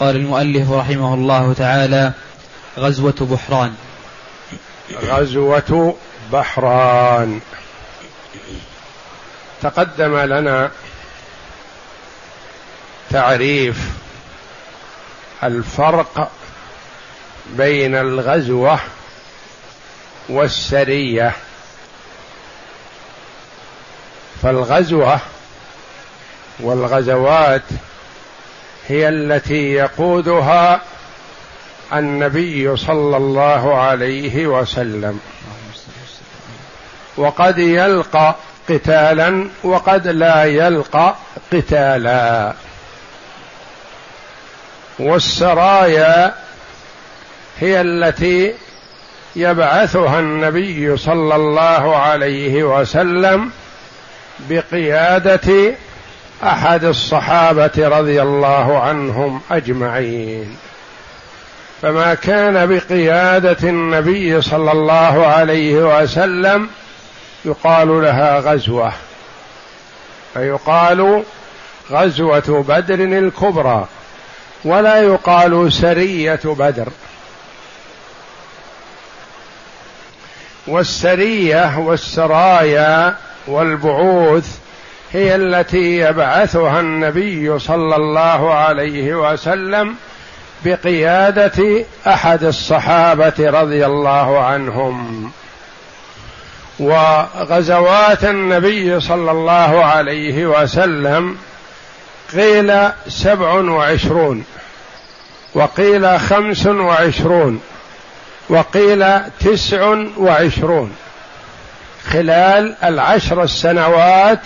قال المؤلف رحمه الله تعالى غزوة بحران. غزوة بحران. تقدم لنا تعريف الفرق بين الغزوة والسرية. فالغزوة والغزوات هي التي يقودها النبي صلى الله عليه وسلم. وقد يلقى قتالا وقد لا يلقى قتالا. والسرايا هي التي يبعثها النبي صلى الله عليه وسلم بقيادة أحد الصحابة رضي الله عنهم أجمعين. فما كان بقيادة النبي صلى الله عليه وسلم يقال لها غزوة. فيقال غزوة بدر الكبرى ولا يقال سرية بدر. والسرية والسرايا والبعوث هي التي يبعثها النبي صلى الله عليه وسلم بقيادة أحد الصحابة رضي الله عنهم. وغزوات النبي صلى الله عليه وسلم قيل سبع وعشرون وقيل خمس وعشرون وقيل تسع وعشرون. خلال العشر السنوات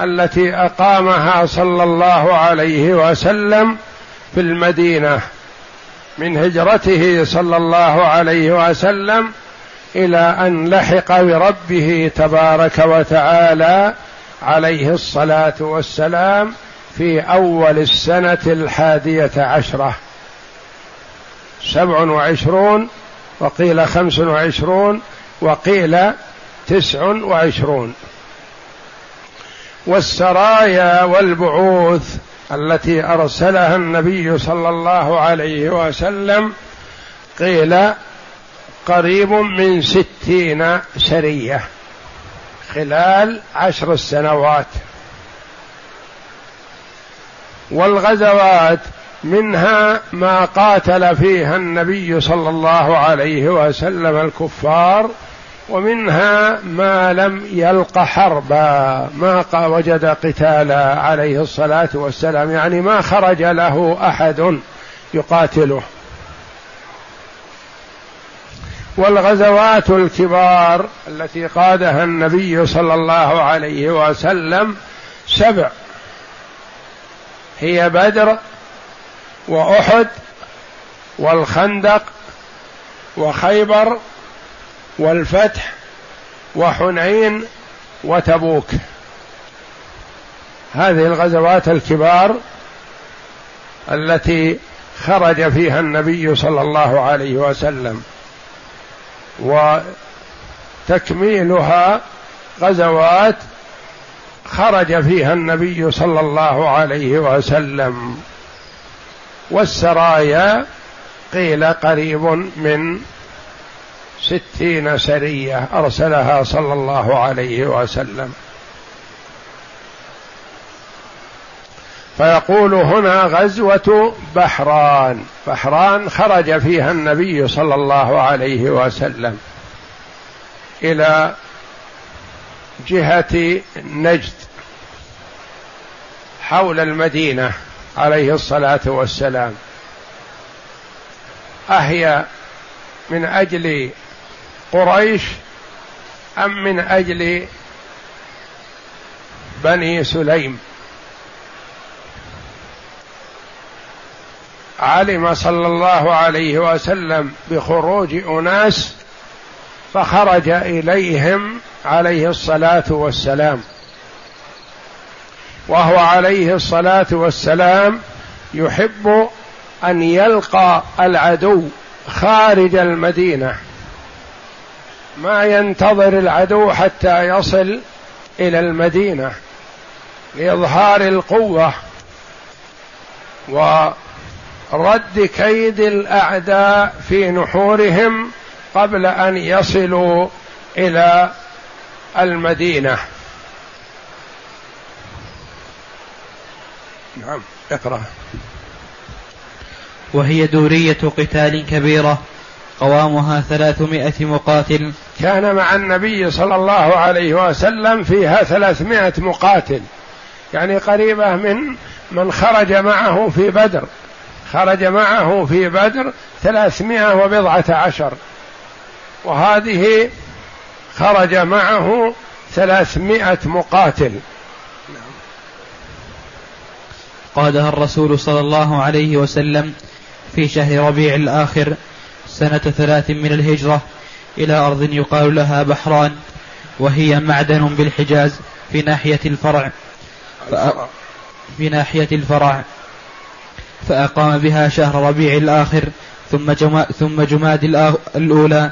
التي أقامها صلى الله عليه وسلم في المدينة من هجرته صلى الله عليه وسلم إلى أن لحق بربه تبارك وتعالى عليه الصلاة والسلام في أول السنة الحادية عشرة. سبع وعشرون وقيل خمس وعشرون وقيل تسع وعشرون. والسرايا والبعوث التي أرسلها النبي صلى الله عليه وسلم قيل قريب من ستين سرية خلال عشر السنوات. والغزوات منها ما قاتل فيها النبي صلى الله عليه وسلم الكفار ومنها ما لم يلق حربا ما وجد قتالا عليه الصلاة والسلام يعني ما خرج له أحد يقاتله. والغزوات الكبار التي قادها النبي صلى الله عليه وسلم سبع. هي بدر وأحد والخندق وخيبر والفتح وحنين وتبوك. هذه الغزوات الكبار التي خرج فيها النبي صلى الله عليه وسلم وتكميلها غزوات خرج فيها النبي صلى الله عليه وسلم. والسرايا قيل قريب من ستين سرية أرسلها صلى الله عليه وسلم. فيقول هنا غزوة بحران. بحران خرج فيها النبي صلى الله عليه وسلم إلى جهة نجد حول المدينة عليه الصلاة والسلام. أهي من أجل قريش أم من أجل بني سليم. علم صلى الله عليه وسلم بخروج أناس فخرج إليهم عليه الصلاة والسلام. وهو عليه الصلاة والسلام يحب أن يلقى العدو خارج المدينة. ما ينتظر العدو حتى يصل إلى المدينة لإظهار القوة ورد كيد الأعداء في نحورهم قبل أن يصلوا إلى المدينة. نعم اقرأ. وهي دورية قتال كبيرة قوامها ثلاثمائة مقاتل. كان مع النبي صلى الله عليه وسلم فيها ثلاثمائة مقاتل. يعني قريبة من من خرج معه في بدر. خرج معه في بدر ثلاثمائة وبضعة عشر. وهذه خرج معه ثلاثمائة مقاتل. قادها الرسول صلى الله عليه وسلم في شهر ربيع الآخر سنة ثلاث من الهجرة. إلى أرض يقال لها بحران وهي معدن بالحجاز في ناحية الفرع. في ناحية الفرع. فأقام بها شهر ربيع الآخر ثم جما ثم جماد الأولى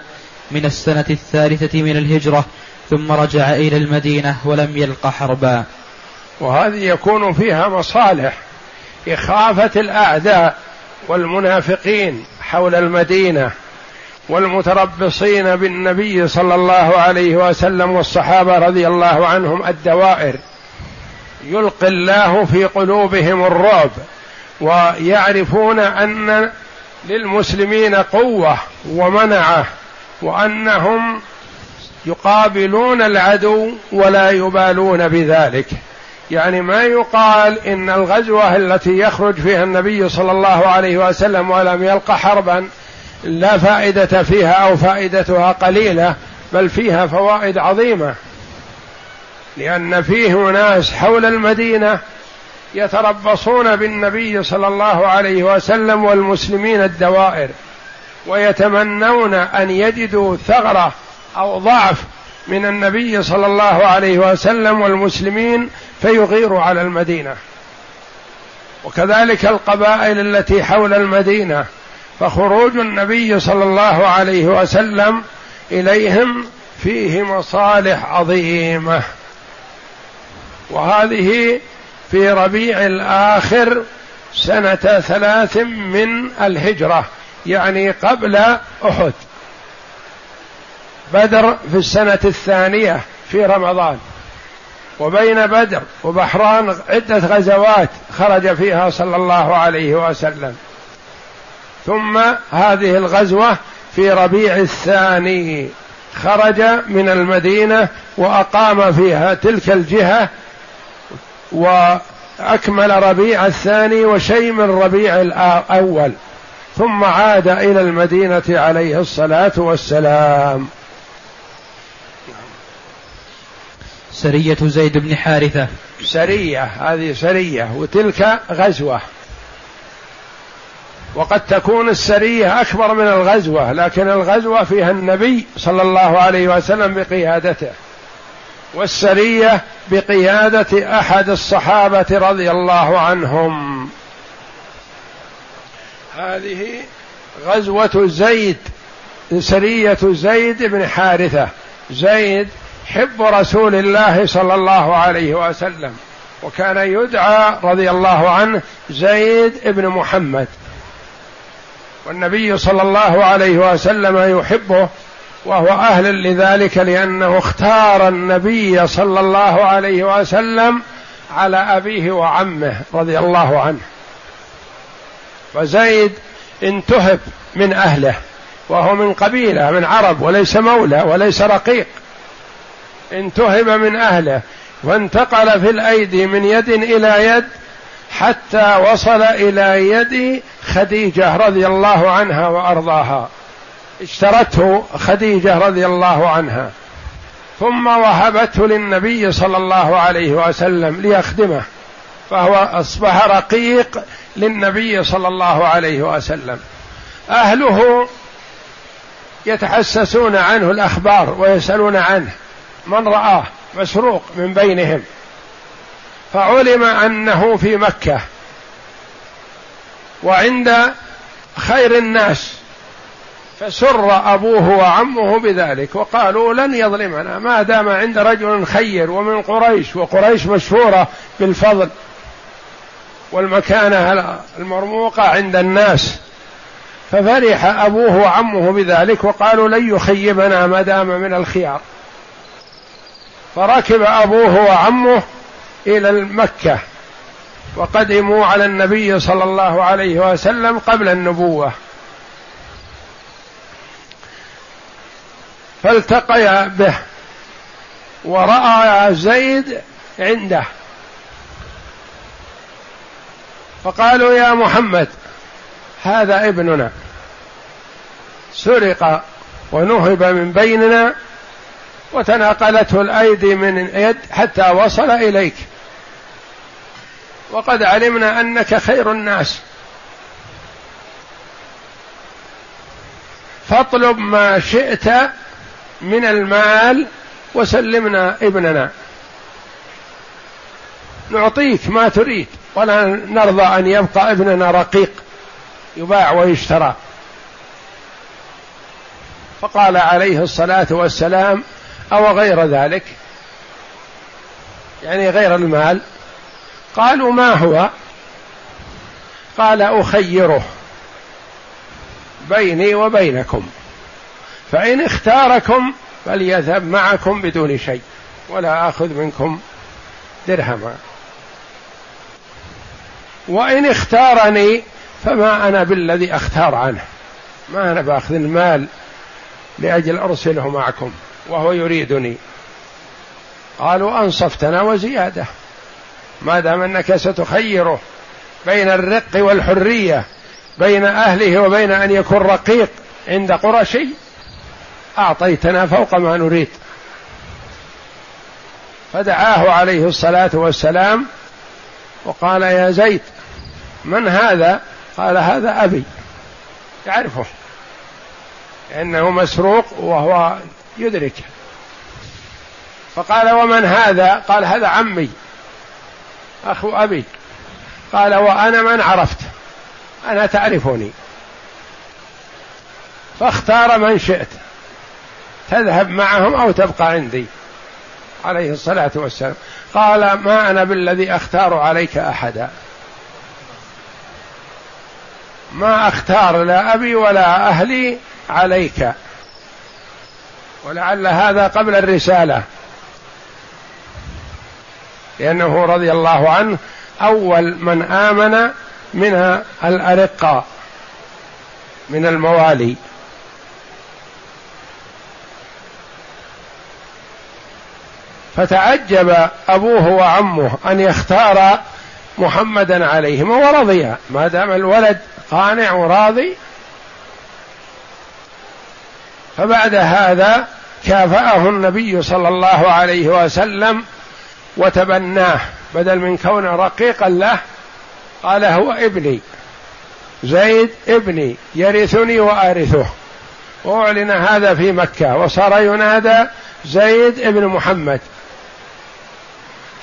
من السنة الثالثة من الهجرة ثم رجع إلى المدينة ولم يلق حربا. وهذه يكون فيها مصالح إخافة الأعداء والمنافقين حول المدينة. والمتربصين بالنبي صلى الله عليه وسلم والصحابة رضي الله عنهم الدوائر. يلقي الله في قلوبهم الرعب ويعرفون أن للمسلمين قوة ومنعة وأنهم يقابلون العدو ولا يبالون بذلك. يعني ما يقال إن الغزوة التي يخرج فيها النبي صلى الله عليه وسلم ولم يلق حربا لا فائدة فيها أو فائدتها قليلة بل فيها فوائد عظيمة. لأن فيه ناس حول المدينة يتربصون بالنبي صلى الله عليه وسلم والمسلمين الدوائر ويتمنون أن يجدوا ثغرة أو ضعف من النبي صلى الله عليه وسلم والمسلمين فيغيروا على المدينة. وكذلك القبائل التي حول المدينة فخروج النبي صلى الله عليه وسلم إليهم فيه مصالح عظيمة. وهذه في ربيع الآخر سنة ثلاث من الهجرة يعني قبل أحد. بدر في السنة الثانية في رمضان. وبين بدر وبحران عدة غزوات خرج فيها صلى الله عليه وسلم. ثم هذه الغزوة في ربيع الثاني خرج من المدينة وأقام فيها تلك الجهة وأكمل ربيع الثاني وشيء من ربيع الأول ثم عاد إلى المدينة عليه الصلاة والسلام. سرية زيد بن حارثة. سرية هذه سرية وتلك غزوة. وقد تكون السرية أكبر من الغزوة لكن الغزوة فيها النبي صلى الله عليه وسلم بقيادته والسرية بقيادة أحد الصحابة رضي الله عنهم. هذه غزوة زيد سرية زيد بن حارثة. زيد حب رسول الله صلى الله عليه وسلم وكان يدعى رضي الله عنه زيد بن محمد. والنبي صلى الله عليه وسلم يحبه وهو أهل لذلك لأنه اختار النبي صلى الله عليه وسلم على أبيه وعمه رضي الله عنه. وزيد انتهب من أهله وهو من قبيلة من عرب وليس مولى وليس رقيق. انتهب من أهله وانتقل في الأيدي من يد إلى يد حتى وصل إلى يد خديجة رضي الله عنها وأرضاها. اشترته خديجة رضي الله عنها. ثم وهبته للنبي صلى الله عليه وسلم ليخدمه. فهو أصبح رقيق للنبي صلى الله عليه وسلم. أهله يتحسسون عنه الأخبار ويسألون عنه. من رآه؟ مسروق من بينهم. فعلم أنه في مكة. وعند خير الناس فسر أبوه وعمه بذلك وقالوا لن يظلمنا. ما دام عند رجل خير ومن قريش وقريش مشهورة بالفضل والمكانة المرموقة عند الناس. ففرح أبوه وعمه بذلك وقالوا لن يخيبنا ما دام من الخيار. فركب أبوه وعمه إلى مكه وقدموا على النبي صلى الله عليه وسلم قبل النبوة. فالتقيا به ورأى زيد عنده. فقالوا يا محمد هذا ابننا. سرق ونهب من بيننا وتناقلته الأيدي من يد حتى وصل إليك. وقد علمنا أنك خير الناس. فاطلب ما شئت من المال وسلمنا ابننا. نعطيك ما تريد. ولا نرضى أن يبقى ابننا رقيق يباع ويشترى. فقال عليه الصلاة والسلام أو غير ذلك؟ يعني غير المال. قالوا ما هو؟ قال أخيره بيني وبينكم فإن اختاركم فليذهب معكم بدون شيء ولا آخذ منكم درهما. وإن اختارني فما أنا بالذي أختار عنه ما أنا بأخذ المال لأجل أرسله معكم وهو يريدني. قالوا أنصفتنا وزيادة. ما دام أنك ستخيره بين الرق والحرية بين أهله وبين أن يكون رقيق عند قرشي أعطيتنا فوق ما نريد. فدعاه عليه الصلاة والسلام وقال يا زيد من هذا؟ قال هذا أبي. يعرفه انه مسروق وهو يدرك فقال ومن هذا؟ قال هذا عمي. أخو أبي. قال وأنا من عرفت. أنا تعرفني. فاختار من شئت. تذهب معهم أو تبقى عندي. عليه الصلاة والسلام. قال ما أنا بالذي أختار عليك أحدا. ما أختار لا أبي ولا أهلي عليك. ولعل هذا قبل الرسالة. لأنه رضي الله عنه أول من آمن من الأرقاء من الموالي. فتعجب أبوه وعمه أن يختار محمدا عليهما ورضي. ما دام الولد قانع وراضي فبعد هذا كافأه النبي صلى الله عليه وسلم وتبناه بدل من كونه رقيقا له. قال هو ابني. زيد ابني يرثني وأرثه. واعلن هذا في مكة وصار ينادى زيد ابن محمد.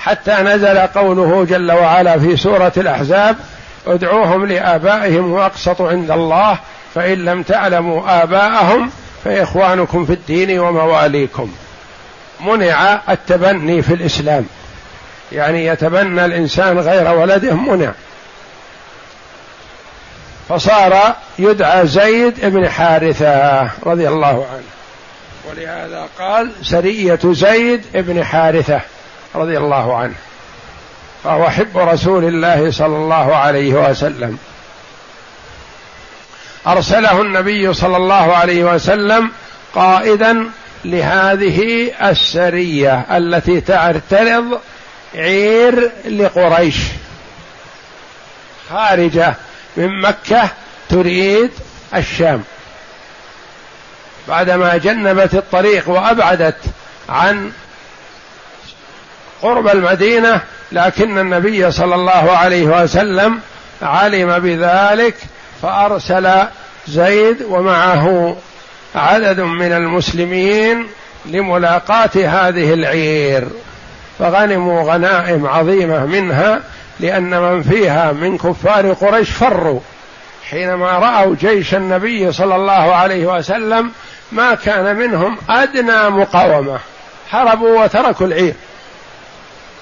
حتى نزل قوله جل وعلا في سورة الأحزاب ادعوهم لآبائهم وأقسط عند الله فإن لم تعلموا آباءهم فإخوانكم في الدين ومواليكم. منع التبني في الإسلام. يعني يتبنى الإنسان غير ولده منع. فصار يدعى زيد بن حارثة رضي الله عنه. ولهذا قال سرية زيد بن حارثة رضي الله عنه. فهو حب رسول الله صلى الله عليه وسلم. أرسله النبي صلى الله عليه وسلم قائدا لهذه السرية التي تعترض عير لقريش. خارجة من مكة تريد الشام. بعدما جنبت الطريق وأبعدت عن قرب المدينة لكن النبي صلى الله عليه وسلم علم بذلك فأرسل زيد ومعه عدد من المسلمين لملاقاة هذه العير. فغنموا غنائم عظيمة منها لأن من فيها من كفار قريش فروا. حينما رأوا جيش النبي صلى الله عليه وسلم ما كان منهم أدنى مقاومة. هربوا وتركوا العير.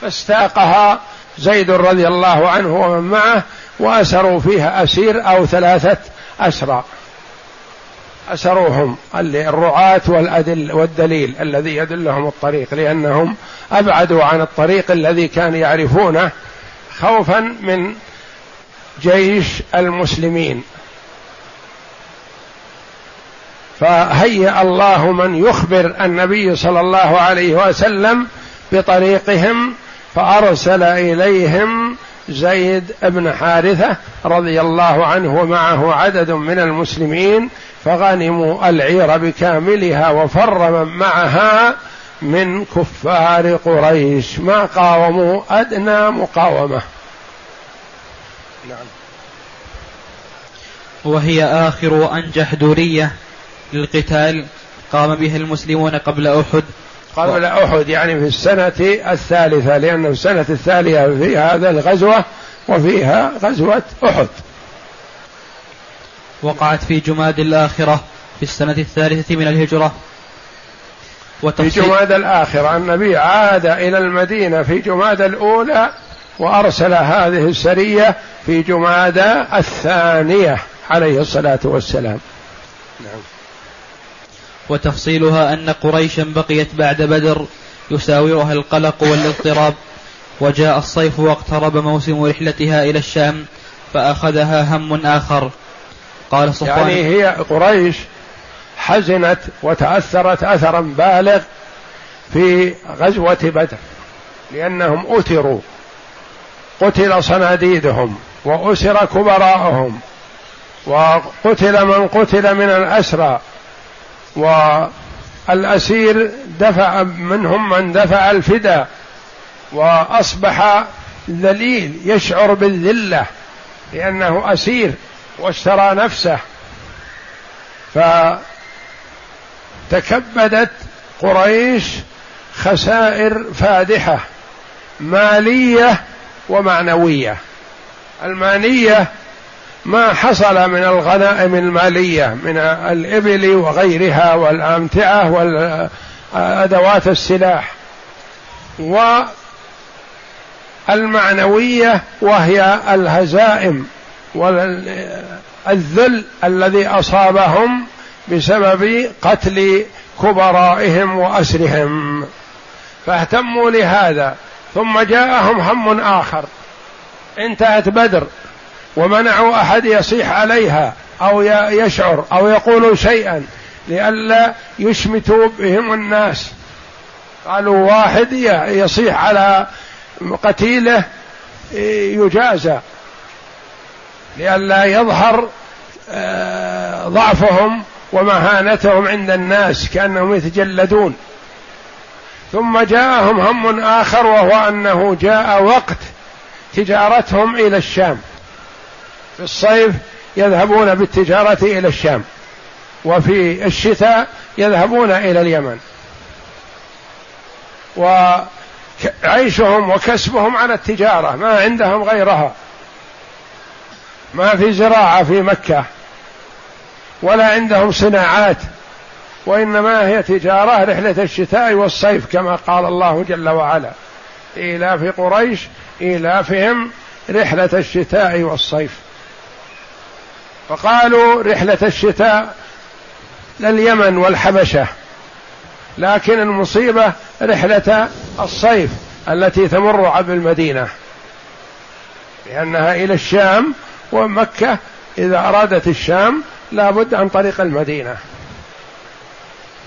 فاستاقها زيد رضي الله عنه ومن معه وأسروا فيها أسير أو ثلاثة أسرى. أسروهم الرعاة والأدل والدليل الذي يدلهم الطريق لأنهم أبعدوا عن الطريق الذي كانوا يعرفونه خوفا من جيش المسلمين. فهيأ الله من يخبر النبي صلى الله عليه وسلم بطريقهم فأرسل إليهم زيد بن حارثة رضي الله عنه ومعه عدد من المسلمين فغنموا العير بكاملها وفر من معها من كفار قريش. ما قاوموا؟ أدنى مقاومة. نعم. وهي آخر وانجح دورية للقتال قام بها المسلمون قبل أحد. قبل أحد يعني في السنة الثالثة لأن في السنة الثانية في هذا الغزوة وفيها غزوة أحد. وقعت في جماد الآخرة في السنة الثالثة من الهجرة. في جماد الآخرة النبي عاد إلى المدينة في جماد الأولى وأرسل هذه السرية في جماد الثانية عليه الصلاة والسلام. نعم. وتفصيلها أن قريشا بقيت بعد بدر يساورها القلق والاضطراب وجاء الصيف واقترب موسم رحلتها إلى الشام فأخذها هم آخر. قال صفوان يعني هي قريش حزنت وتأثرت أثرا بالغ في غزوة بدر لأنهم أتروا قتل صناديدهم وأسر كبراءهم وقتل من قتل من الأسرى والأسير دفع منهم من دفع الفداء وأصبح ذليل يشعر بالذلة لأنه أسير واشترى نفسه. فتكبدت قريش خسائر فادحة مالية ومعنوية. الماليه ما حصل من الغنائم المالية من الإبل وغيرها والأمتعة والأدوات السلاح. والمعنوية وهي الهزائم والذل الذي أصابهم بسبب قتل كبرائهم وأسرهم. فاهتموا لهذا. ثم جاءهم هم آخر. انتهت بدر. ومنعوا أحد يصيح عليها أو يشعر أو يقول شيئا لئلا يشمتوا بهم الناس. قالوا واحد يصيح على قتيله يجازى لئلا يظهر آه، ضعفهم ومهانتهم عند الناس كأنهم يتجلدون. ثم جاءهم هم آخر وهو أنه جاء وقت تجارتهم إلى الشام. في الصيف يذهبون بالتجارة إلى الشام وفي الشتاء يذهبون إلى اليمن. وعيشهم وكسبهم على التجارة ما عندهم غيرها. ما في زراعة في مكة ولا عندهم صناعات وإنما هي تجارة رحلة الشتاء والصيف كما قال الله جل وعلا. ايلاف قريش إيلافهم رحلة الشتاء والصيف. فقالوا رحلة الشتاء لليمن والحبشة لكن المصيبة رحلة الصيف التي تمر عبر المدينة لأنها إلى الشام ومكة إذا أرادت الشام لابد عن طريق المدينة.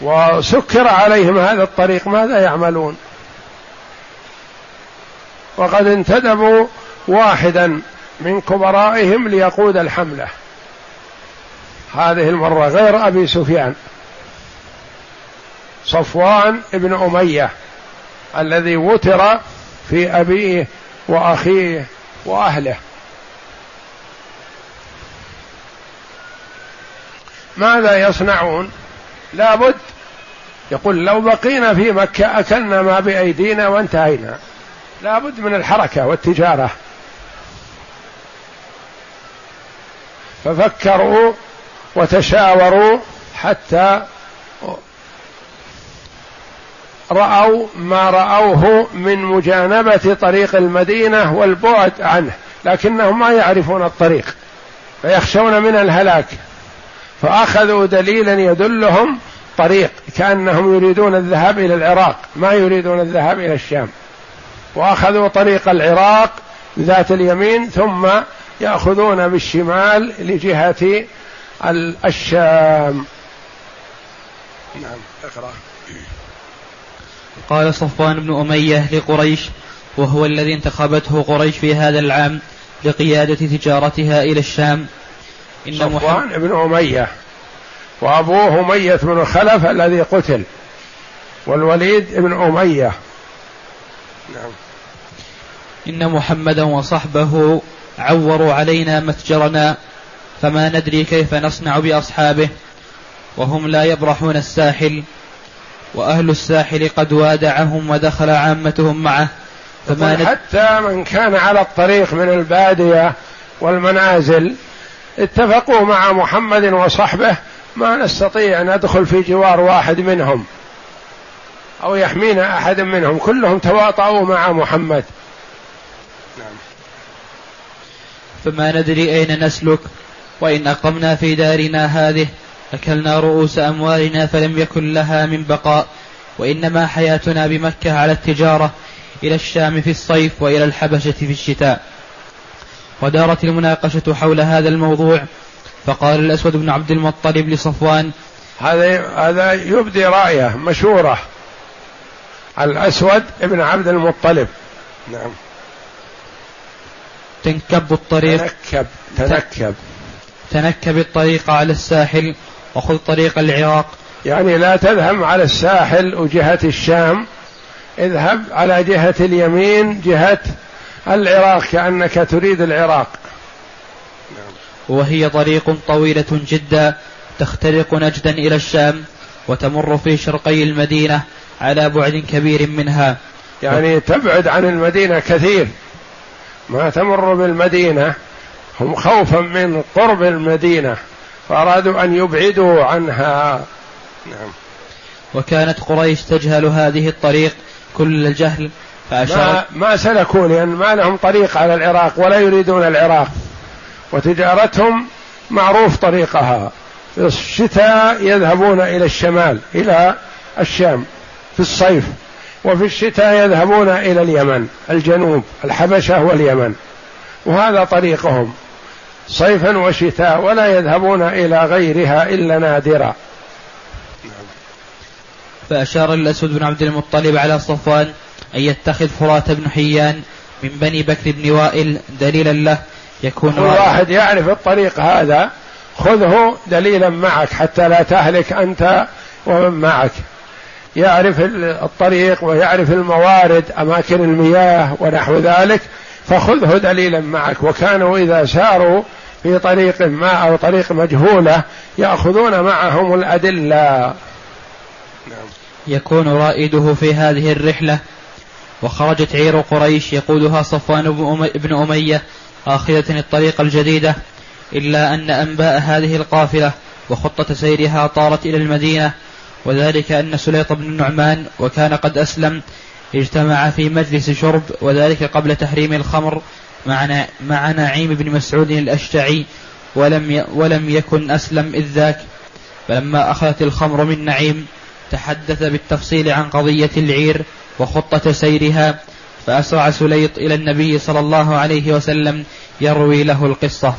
وسكر عليهم هذا الطريق ماذا يعملون؟ وقد انتدبوا واحدا من كبرائهم ليقود الحملة. هذه المرة غير أبي سفيان. صفوان بن أمية الذي وتر في أبيه وأخيه وأهله. ماذا يصنعون؟ لابد يقول لو بقينا في مكة أكلنا ما بأيدينا وانتهينا. لابد من الحركة والتجارة. ففكروا وتشاوروا حتى رأوا ما رأوه من مجانبة طريق المدينة والبعد عنه لكنهم ما يعرفون الطريق فيخشون من الهلاك فأخذوا دليلا يدلهم طريق كأنهم يريدون الذهاب إلى العراق ما يريدون الذهاب إلى الشام وأخذوا طريق العراق ذات اليمين ثم يأخذون بالشمال لجهة الشام. نعم اقرأ. قال صفوان بن أمية لقريش وهو الذي انتخبته قريش في هذا العام لقيادة تجارتها إلى الشام. إن صفوان بن أمية وأبوه أمية بن خلف الذي قتل والوليد بن أمية. نعم. إن محمدا وصحبه عوروا علينا متجرنا فما ندري كيف نصنع بأصحابه وهم لا يبرحون الساحل وأهل الساحل قد وادعهم ودخل عامتهم معه فما حتى من كان على الطريق من البادية والمنازل اتفقوا مع محمد وصحبه ما نستطيع أن ندخل في جوار واحد منهم أو يحمينا أحد منهم كلهم تواطؤوا مع محمد نعم. فما ندري أين نسلك وإن أقمنا في دارنا هذه أكلنا رؤوس أموالنا فلم يكن لها من بقاء. وإنما حياتنا بمكة على التجارة إلى الشام في الصيف وإلى الحبشة في الشتاء. ودارت المناقشة حول هذا الموضوع فقال الأسود بن عبد المطلب لصفوان هذا هذا يبدي رأيه مشورة الأسود بن عبد المطلب. نعم. تنكب الطريق. تنكب تنكب. تنكب الطريق على الساحل وخذ طريق العراق. يعني لا تذهب على الساحل وجهة الشام. اذهب على جهة اليمين جهة العراق كأنك تريد العراق. وهي طريق طويلة جدا تخترق نجدا إلى الشام وتمر في شرقي المدينة على بعد كبير منها. يعني تبعد عن المدينة كثير. ما تمر بالمدينة هم خوفا من قرب المدينة فأرادوا أن يبعدوا عنها. نعم. وكانت قريش تجهل هذه الطريق كل الجهل فأشار ما, ما سلكوا لأن ما لهم طريق على العراق ولا يريدون العراق. وتجارتهم معروف طريقها. في الشتاء يذهبون إلى الشمال إلى الشام في الصيف. وفي الشتاء يذهبون إلى اليمن الجنوب الحبشة واليمن. وهذا طريقهم. صيفا وشتاء ولا يذهبون إلى غيرها إلا نادرا. فأشار الأسود بن عبد المطلب على صفوان أن يتخذ فرات بن حيان من بني بكر بن وائل دليلا له يكون كل واحد يعرف الطريق هذا. خذه دليلا معك حتى لا تهلك أنت ومن معك. يعرف الطريق ويعرف الموارد أماكن المياه ونحو ذلك. فخذه دليلا معك. وكانوا إذا ساروا في طريق ما أو طريق مجهولة يأخذون معهم الأدلة. نعم. يكون رائده في هذه الرحلة. وخرجت عير قريش يقودها صفوان بن أمية آخذة الطريق الجديدة إلا أن أنباء هذه القافلة وخطة سيرها طارت إلى المدينة. وذلك أن سليط بن النعمان وكان قد أسلم اجتمع في مجلس شرب وذلك قبل تحريم الخمر مع مع نعيم بن مسعود الأشجعي ولم ولم يكن أسلم إذ ذاك. فلما أخذت الخمر من نعيم تحدث بالتفصيل عن قضية العير وخطة سيرها فأسرع سليط إلى النبي صلى الله عليه وسلم يروي له القصة.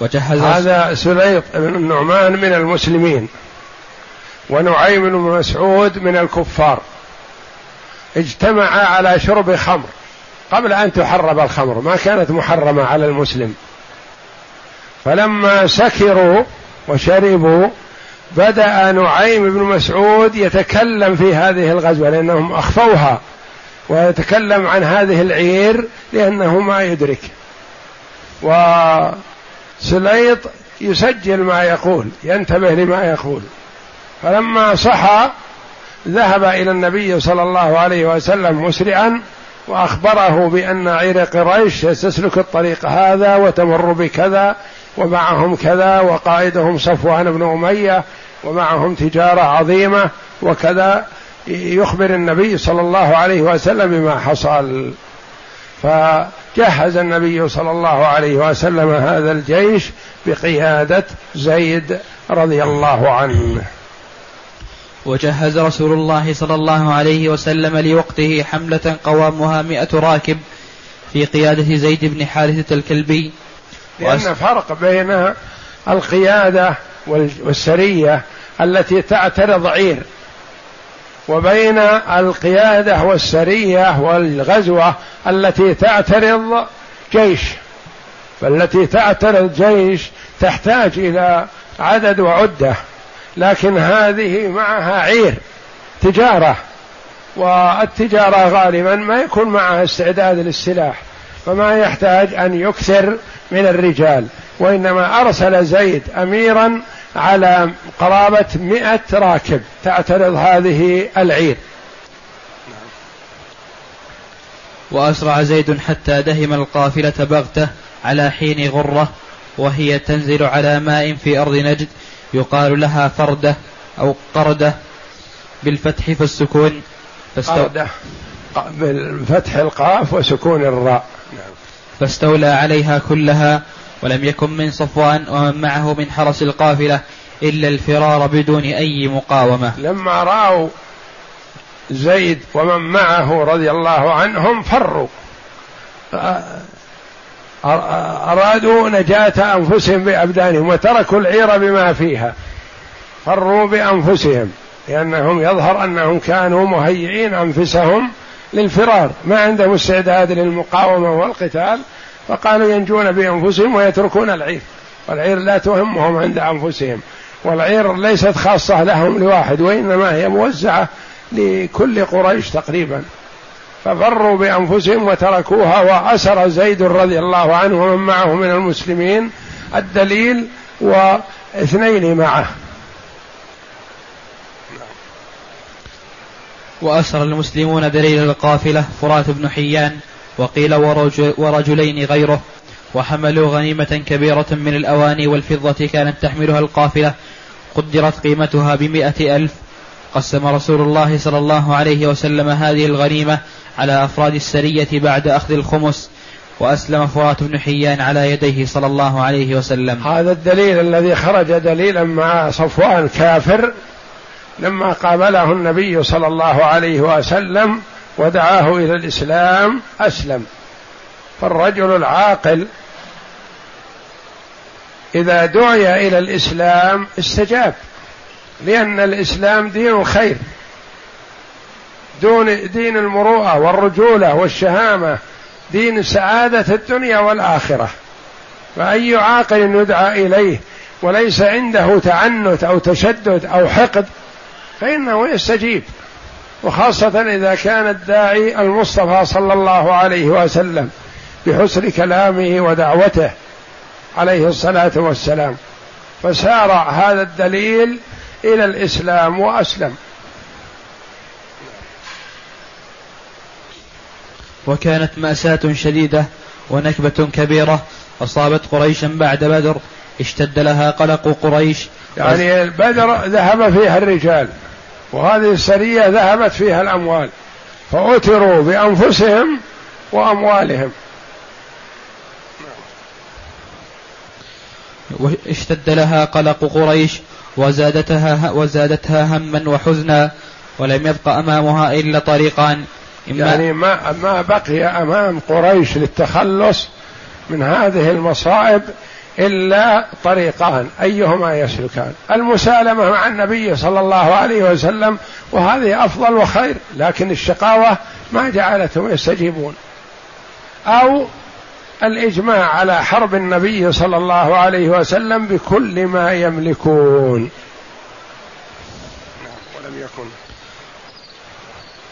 وجهز هذا سليط بن النعمان من المسلمين ونعيم بن مسعود من الكفار. اجتمعا على شرب خمر قبل أن تحرم الخمر ما كانت محرمة على المسلم. فلما سكروا وشربوا بدأ نعيم بن مسعود يتكلم في هذه الغزوة لأنهم أخفوها ويتكلم عن هذه العير لأنه ما يدرك. وسليط يسجل ما يقول ينتبه لما يقول. فلما صحى ذهب إلى النبي صلى الله عليه وسلم مسرعا وأخبره بأن عير قريش تسلك الطريق هذا وتمر بكذا ومعهم كذا وقائدهم صفوان بن أمية ومعهم تجارة عظيمة وكذا يخبر النبي صلى الله عليه وسلم بما حصل. فجهز النبي صلى الله عليه وسلم هذا الجيش بقيادة زيد رضي الله عنه. وجهز رسول الله صلى الله عليه وسلم لوقته حملة قوامها مئة راكب في قيادة زيد بن حارثة الكلبي. لأن فرق بين القيادة والسرية التي تعترض عير وبين القيادة والسرية والغزوة التي تعترض جيش. فالتي تعترض جيش تحتاج إلى عدد وعدة. لكن هذه معها عير تجارة. والتجارة غالبا ما يكون معها استعداد للسلاح فما يحتاج أن يكثر من الرجال. وإنما أرسل زيد أميرا على قرابة مئة راكب تعترض هذه العير. وأسرع زيد حتى دهم القافلة بغتة على حين غرة وهي تنزل على ماء في أرض نجد. يقال لها فردة أو قردة بالفتح فالسكون قردة. بالفتح القاف وسكون الراء. فاستولى عليها كلها ولم يكن من صفوان ومن معه من حرس القافلة إلا الفرار بدون أي مقاومة. لما رأوا زيد ومن معه رضي الله عنهم فروا. أرادوا نجاة أنفسهم بأبدانهم وتركوا العير بما فيها. فروا بأنفسهم لأنهم يظهر أنهم كانوا مهيئين أنفسهم للفرار. ما عندهم استعداد للمقاومة والقتال فقالوا ينجون بأنفسهم ويتركون العير. والعير لا تهمهم عند أنفسهم. والعير ليست خاصة لهم لواحد وإنما هي موزعة لكل قريش تقريبا. ففروا بأنفسهم وتركوها واسر زيد رضي الله عنه ومن معه من المسلمين الدليل واثنين معه. وأسر المسلمون دليل القافلة فرات بن حيان وقيل ورجل ورجلين غيره وحملوا غنيمة كبيرة من الأواني والفضة كانت تحملها القافلة قدرت قيمتها بمئة ألف. قسم رسول الله صلى الله عليه وسلم هذه الغنيمة على أفراد السرية بعد أخذ الخمس وأسلم فرات بن حيان على يديه صلى الله عليه وسلم. هذا الدليل الذي خرج دليلا مع صفوان كافر لما قابله النبي صلى الله عليه وسلم ودعاه إلى الإسلام أسلم. فالرجل العاقل إذا دعي إلى الإسلام استجاب لأن الإسلام دين الخير. دون دين المروءة والرجولة والشهامة دين سعادة الدنيا والآخرة. فأي عاقل يدعى إليه وليس عنده تعنت أو تشدد أو حقد فإنه يستجيب. وخاصة إذا كان الداعي المصطفى صلى الله عليه وسلم بحسن كلامه ودعوته عليه الصلاة والسلام فسارع هذا الدليل إلى الإسلام وأسلم. وكانت مأساة شديدة ونكبة كبيرة. أصابت قريشا بعد بدر. اشتد لها قلق قريش. يعني بدر ذهب فيها الرجال وهذه السرية ذهبت فيها الأموال فأتروا بأنفسهم وأموالهم. اشتد لها قلق قريش. وزادتها وزادتها هما وحزنا ولم يبق أمامها إلا طريقان. يعني ما ما بقي أمام قريش للتخلص من هذه المصائب إلا طريقان أيهما يسلكان؟ المسالمة مع النبي صلى الله عليه وسلم وهذه أفضل وخير لكن الشقاوة ما جعلتهم يستجيبون. أو الإجماع على حرب النبي صلى الله عليه وسلم بكل ما يملكون. ولم يكن.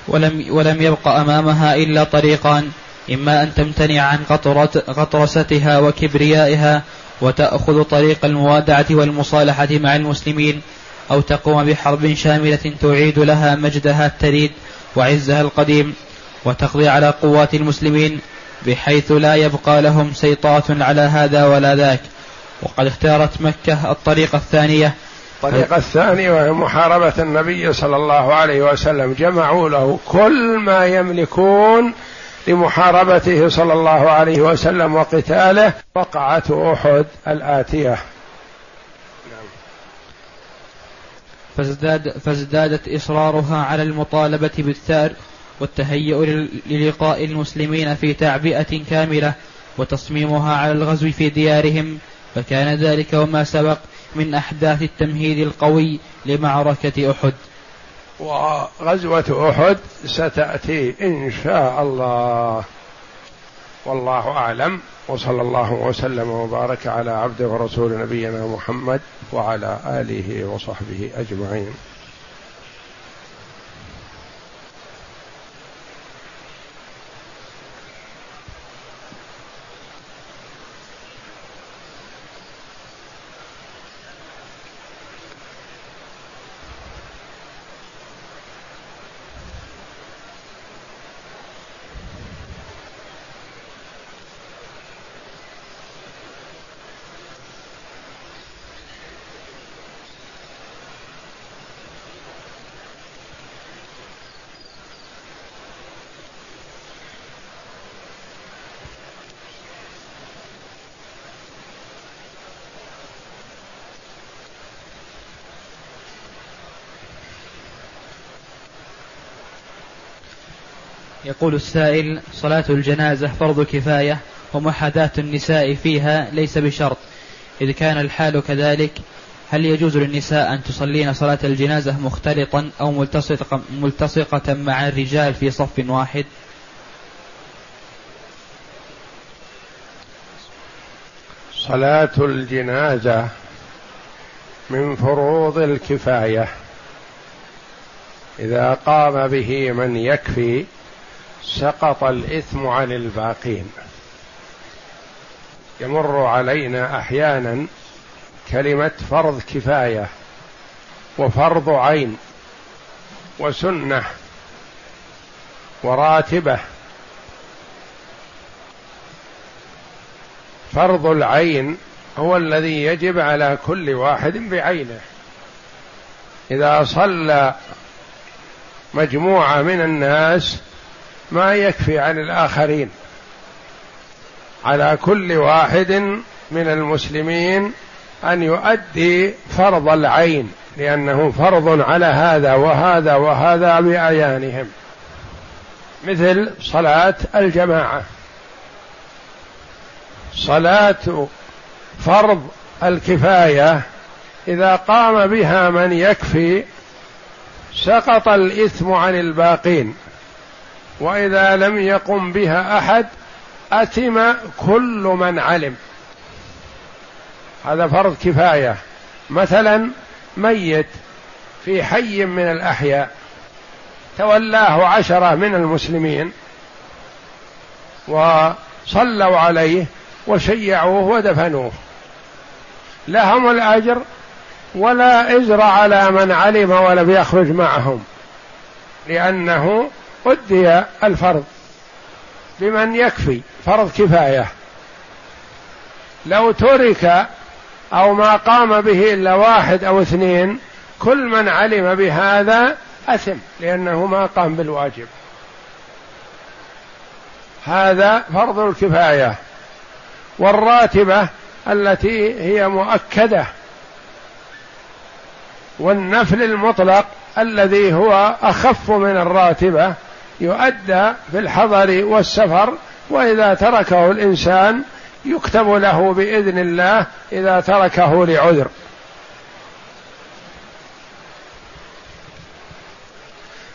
ولم, ولم يبق أمامها إلا طريقان إما أن تمتنع عن قطرة قطرستها وكبريائها وتأخذ طريق الموادعة والمصالحة مع المسلمين أو تقوم بحرب شاملة تعيد لها مجدها التريد وعزها القديم وتقضي على قوات المسلمين بحيث لا يبقى لهم سيطرة على هذا ولا ذاك. وقد اختارت مكة الطريقة الثانية الطريقة الثانية وهي محاربة النبي صلى الله عليه وسلم. جمعوا له كل ما يملكون لمحاربته صلى الله عليه وسلم وقتاله. وقعة أحد الآتية. فازداد فازدادت إصرارها على المطالبة بالثار والتهيؤ للقاء المسلمين في تعبئة كاملة وتصميمها على الغزو في ديارهم. فكان ذلك وما سبق من أحداث التمهيد القوي لمعركة أحد. وغزوة أحد ستأتي إن شاء الله. والله أعلم. وصلى الله وسلم وبارك على عبده ورسول نبينا محمد وعلى آله وصحبه أجمعين. يقول السائل صلاة الجنازة فرض كفاية ومحاذاة النساء فيها ليس بشرط. إذ كان الحال كذلك هل يجوز للنساء أن تصلين صلاة الجنازة مختلطا أو ملتصقة, ملتصقة مع الرجال في صف واحد؟ صلاة الجنازة من فروض الكفاية. إذا قام به من يكفي سقط الإثم عن الباقين. يمر علينا أحيانا كلمة فرض كفاية وفرض عين وسنة وراتبة. فرض العين هو الذي يجب على كل واحد بعينه. إذا صلى مجموعة من الناس ما يكفي عن الآخرين. على كل واحد من المسلمين أن يؤدي فرض العين لأنه فرض على هذا وهذا وهذا بأعيانهم. مثل صلاة الجماعة. صلاة فرض الكفاية إذا قام بها من يكفي سقط الإثم عن الباقين. وإذا لم يقم بها أحد اثم كل من علم. هذا فرض كفاية. مثلا ميت في حي من الأحياء تولاه عشرة من المسلمين وصلوا عليه وشيعوه ودفنوه. لهم الأجر ولا ازر على من علم ولم يخرج معهم لأنه أدي الفرض بمن يكفي فرض كفاية. لو ترك أو ما قام به إلا واحد أو اثنين كل من علم بهذا أثم لأنه ما قام بالواجب. هذا فرض الكفاية. والراتبة التي هي مؤكدة. والنفل المطلق الذي هو أخف من الراتبة يؤدى في الحضر والسفر وإذا تركه الإنسان يكتب له بإذن الله إذا تركه لعذر.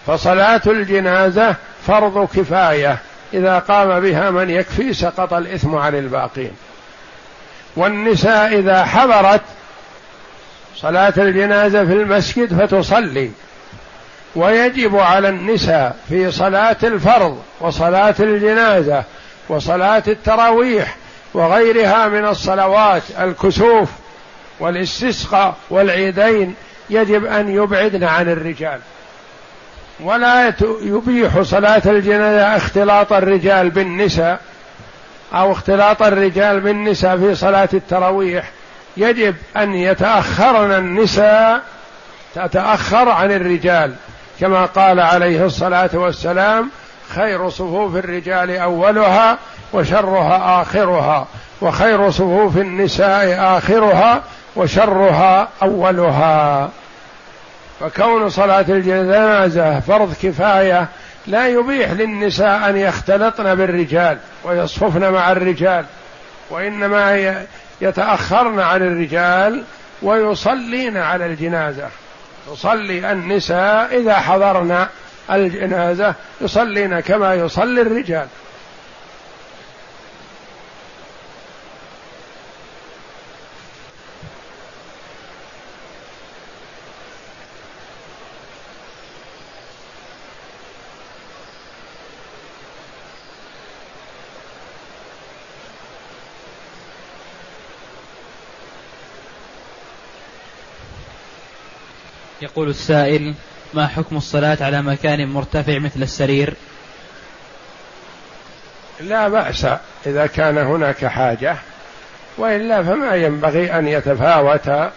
فصلاة الجنازة فرض كفاية إذا قام بها من يكفي سقط الإثم عن الباقين. والنساء إذا حضرت صلاة الجنازة في المسجد فتصلي. ويجب على النساء في صلاة الفرض وصلاة الجنازة وصلاة التراويح وغيرها من الصلوات الكسوف والاستسقاء والعيدين يجب أن يبعدن عن الرجال. ولا يبيح صلاة الجنازة اختلاط الرجال بالنساء أو اختلاط الرجال بالنساء في صلاة التراويح. يجب أن يتأخرن النساء تتأخر عن الرجال. كما قال عليه الصلاة والسلام خير صفوف الرجال أولها وشرها آخرها وخير صفوف النساء آخرها وشرها أولها. فكون صلاة الجنازة فرض كفاية لا يبيح للنساء أن يختلطن بالرجال ويصففن مع الرجال وإنما يتأخرن عن الرجال ويصلين على الجنازة. تصلي النساء إذا حضرن الجنازة يصلين كما يصلي الرجال. يقول السائل ما حكم الصلاة على مكان مرتفع مثل السرير؟ لا بأس إذا كان هناك حاجة وإلا فما ينبغي أن يتفاوت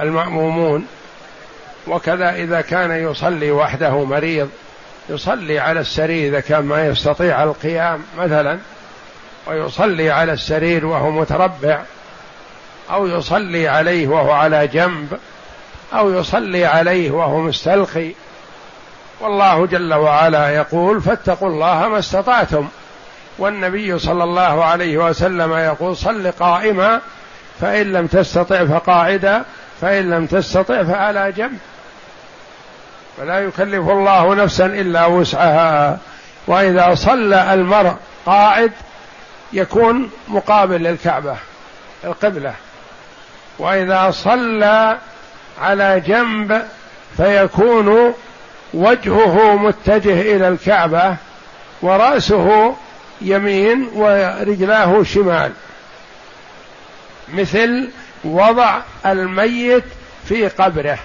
المأمومون. وكذا إذا كان يصلي وحده مريض يصلي على السرير إذا كان ما يستطيع القيام مثلا ويصلي على السرير وهو متربع أو يصلي عليه وهو على جنب أو يصلي عليه وهو مستلقي. والله جل وعلا يقول فاتقوا الله ما استطعتم. والنبي صلى الله عليه وسلم يقول صل قائما فإن لم تستطع فقاعدا فإن لم تستطع فعلى جنب. فلا يكلف الله نفسا إلا وسعها. وإذا صلى المرء قاعد يكون مقابل للكعبة القبلة. وإذا صلى على جنب فيكون وجهه متجه إلى الكعبة ورأسه يمين ورجلاه شمال. مثل وضع الميت في قبره.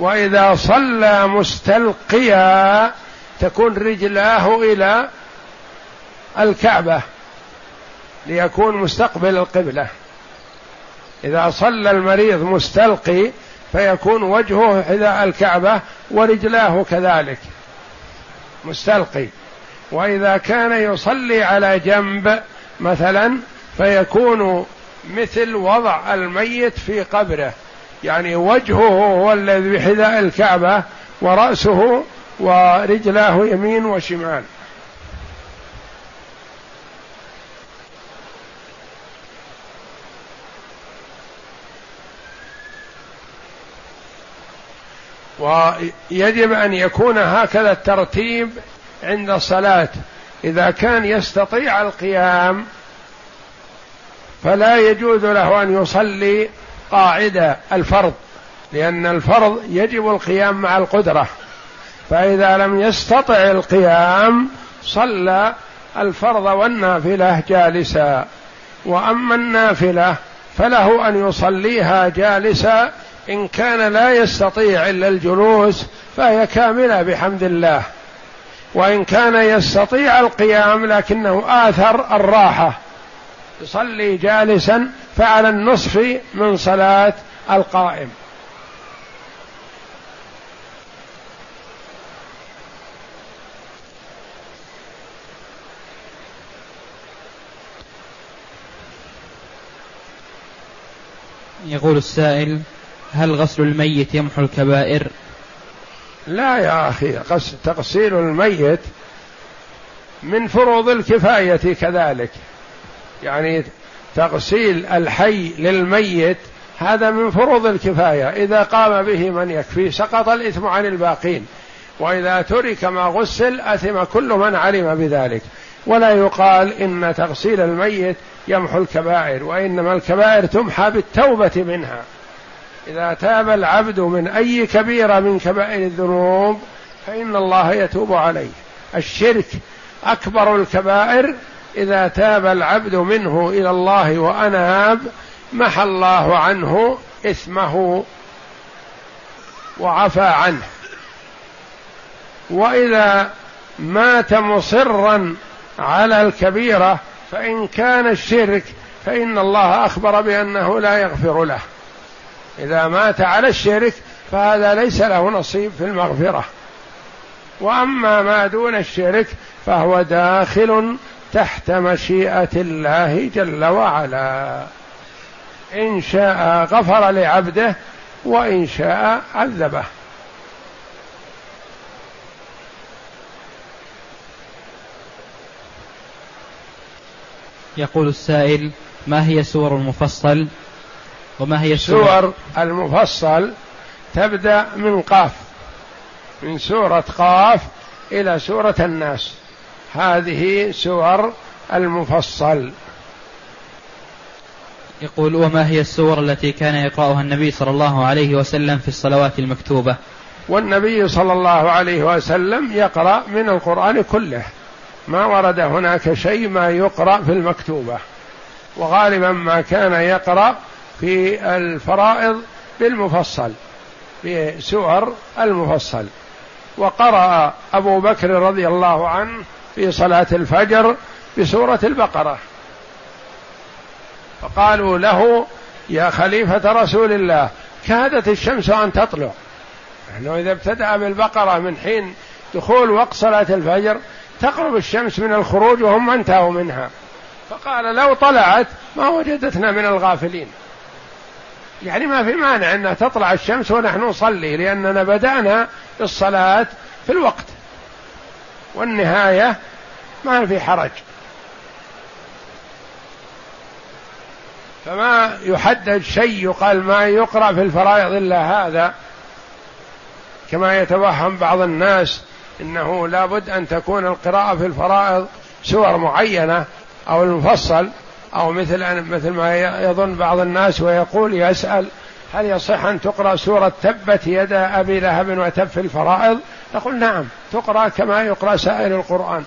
وإذا صلى مستلقيا تكون رجلاه إلى الكعبة ليكون مستقبل القبلة. إذا صلى المريض مستلقي فيكون وجهه حذاء الكعبة ورجلاه كذلك. مستلقي. وإذا كان يصلي على جنب مثلا فيكون مثل وضع الميت في قبره. يعني وجهه هو الذي بحذاء الكعبة ورأسه ورجلاه يمين وشمال. ويجب أن يكون هكذا الترتيب عند الصلاة. إذا كان يستطيع القيام فلا يجوز له أن يصلي قاعدة الفرض لأن الفرض يجب القيام مع القدرة. فإذا لم يستطع القيام صلى الفرض والنافلة جالسا. وأما النافلة فله أن يصليها جالسا إن كان لا يستطيع إلا الجلوس فهي كاملة بحمد الله. وإن كان يستطيع القيام لكنه آثر الراحة. يصلي جالسا فعلى النصف من صلاة القائم. يقول السائل هل غسل الميت يمحو الكبائر؟ لا يا أخي تغسيل الميت من فروض الكفاية كذلك. يعني تغسيل الحي للميت هذا من فروض الكفاية. إذا قام به من يكفي سقط الإثم عن الباقين وإذا ترك ما غسل أثم كل من علم بذلك. ولا يقال إن تغسيل الميت يمحو الكبائر وإنما الكبائر تمحى بالتوبة منها. إذا تاب العبد من أي كبيرة من كبائر الذنوب فإن الله يتوب عليه. الشرك أكبر الكبائر إذا تاب العبد منه إلى الله وأناب محى الله عنه إثمه وعفى عنه. وإذا مات مصرا على الكبيرة فإن كان الشرك فإن الله أخبر بأنه لا يغفر له. إذا مات على الشرك فهذا ليس له نصيب في المغفرة. وأما ما دون الشرك فهو داخل تحت مشيئة الله جل وعلا. إن شاء غفر لعبده وإن شاء عذبه. يقول السائل ما هي سور المفصل؟ وما هي سور المفصل تبدأ من قاف من سورة قاف إلى سورة الناس. هذه سور المفصل. يقول وما هي السور التي كان يقرأها النبي صلى الله عليه وسلم في الصلوات المكتوبة؟ والنبي صلى الله عليه وسلم يقرأ من القرآن كله. ما ورد هناك شيء ما يقرأ في المكتوبة. وغالبا ما كان يقرأ في الفرائض بالمفصل بسور المفصل. وقرأ أبو بكر رضي الله عنه في صلاة الفجر بسورة البقرة. فقالوا له يا خليفة رسول الله كادت الشمس أن تطلع. نحن إذا ابتدأ بالبقرة من حين دخول وقت صلاة الفجر تقرب الشمس من الخروج وهم انتهوا منها. فقال لو طلعت ما وجدتنا من الغافلين. يعني ما في مانع أن تطلع الشمس ونحن نصلي لأننا بدأنا الصلاة في الوقت. والنهاية ما في حرج. فما يحدد شيء يقال ما يقرأ في الفرائض إلا هذا. كما يتوهم بعض الناس إنه لابد أن تكون القراءة في الفرائض سور معينة أو المفصل. أو مثل مثل ما يظن بعض الناس ويقول يسأل هل يصح أن تقرأ سورة تبت يدا أبي لهب وتب في الفرائض؟ نقول نعم تقرأ كما يقرأ سائر القرآن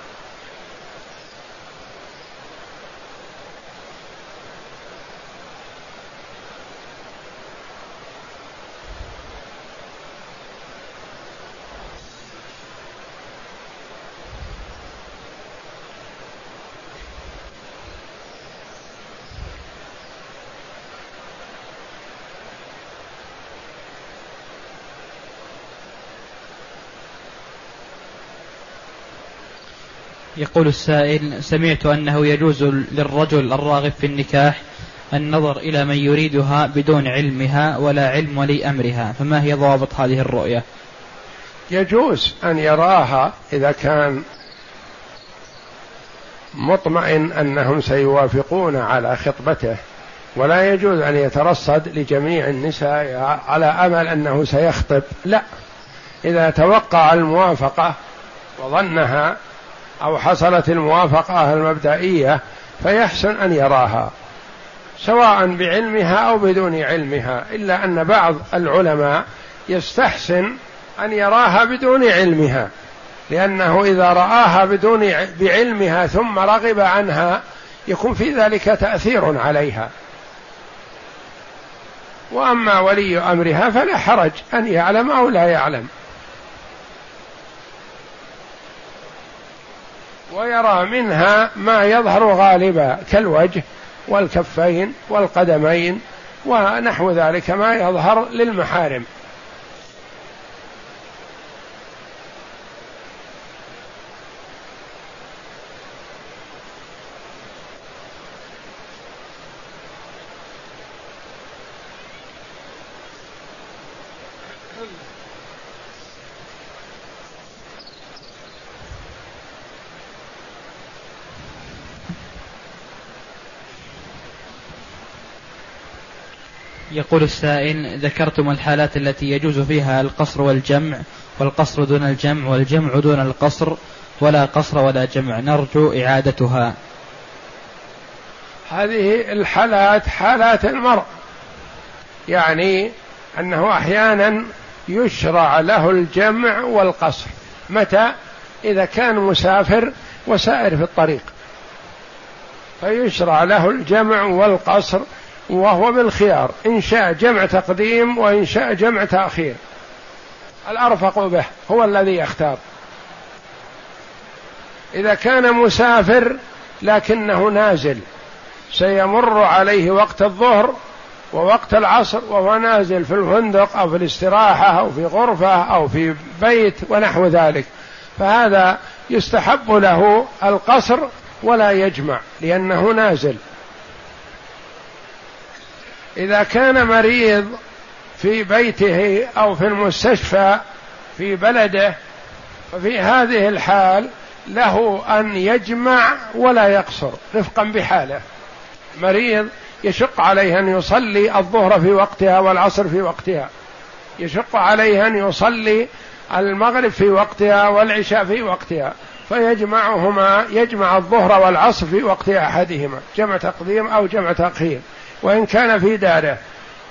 يقول السائل سمعت أنه يجوز للرجل الراغب في النكاح النظر إلى من يريدها بدون علمها ولا علم ولي أمرها فما هي ضوابط هذه الرؤية؟ يجوز أن يراها إذا كان مطمئن أنهم سيوافقون على خطبته ولا يجوز أن يترصد لجميع النساء على أمل أنه سيخطب لا. إذا توقع الموافقة وظنها أو حصلت الموافقة المبدئية فيحسن أن يراها سواء بعلمها أو بدون علمها إلا أن بعض العلماء يستحسن أن يراها بدون علمها لأنه إذا رآها بدون بعلمها ثم رغب عنها يكون في ذلك تأثير عليها. وأما ولي أمرها فلا حرج أن يعلم أو لا يعلم. ويرى منها ما يظهر غالبا كالوجه والكفين والقدمين ونحو ذلك ما يظهر للمحارم. يقول السائل ذكرتم الحالات التي يجوز فيها القصر والجمع والقصر دون الجمع والجمع دون القصر ولا قصر ولا جمع. نرجو إعادتها. هذه الحالات حالات المرء. يعني أنه أحيانا يشرع له الجمع والقصر. متى؟ إذا كان مسافر وسائر في الطريق. فيشرع له الجمع والقصر وهو بالخيار. إن شاء جمع تقديم وإن شاء جمع تأخير. الأرفق به هو الذي يختار. إذا كان مسافر لكنه نازل سيمر عليه وقت الظهر ووقت العصر وهو نازل في الفندق أو في الاستراحة أو في غرفة أو في بيت ونحو ذلك. فهذا يستحب له القصر ولا يجمع لأنه نازل. إذا كان مريض في بيته أو في المستشفى في بلده ففي هذه الحال له أن يجمع ولا يقصر رفقا بحاله. مريض يشق عليه أن يصلي الظهر في وقتها والعصر في وقتها. يشق عليه أن يصلي المغرب في وقتها والعشاء في وقتها. فيجمعهما يجمع الظهر والعصر في وقت أحدهما جمع تقديم أو جمع تأخير. وإن كان في داره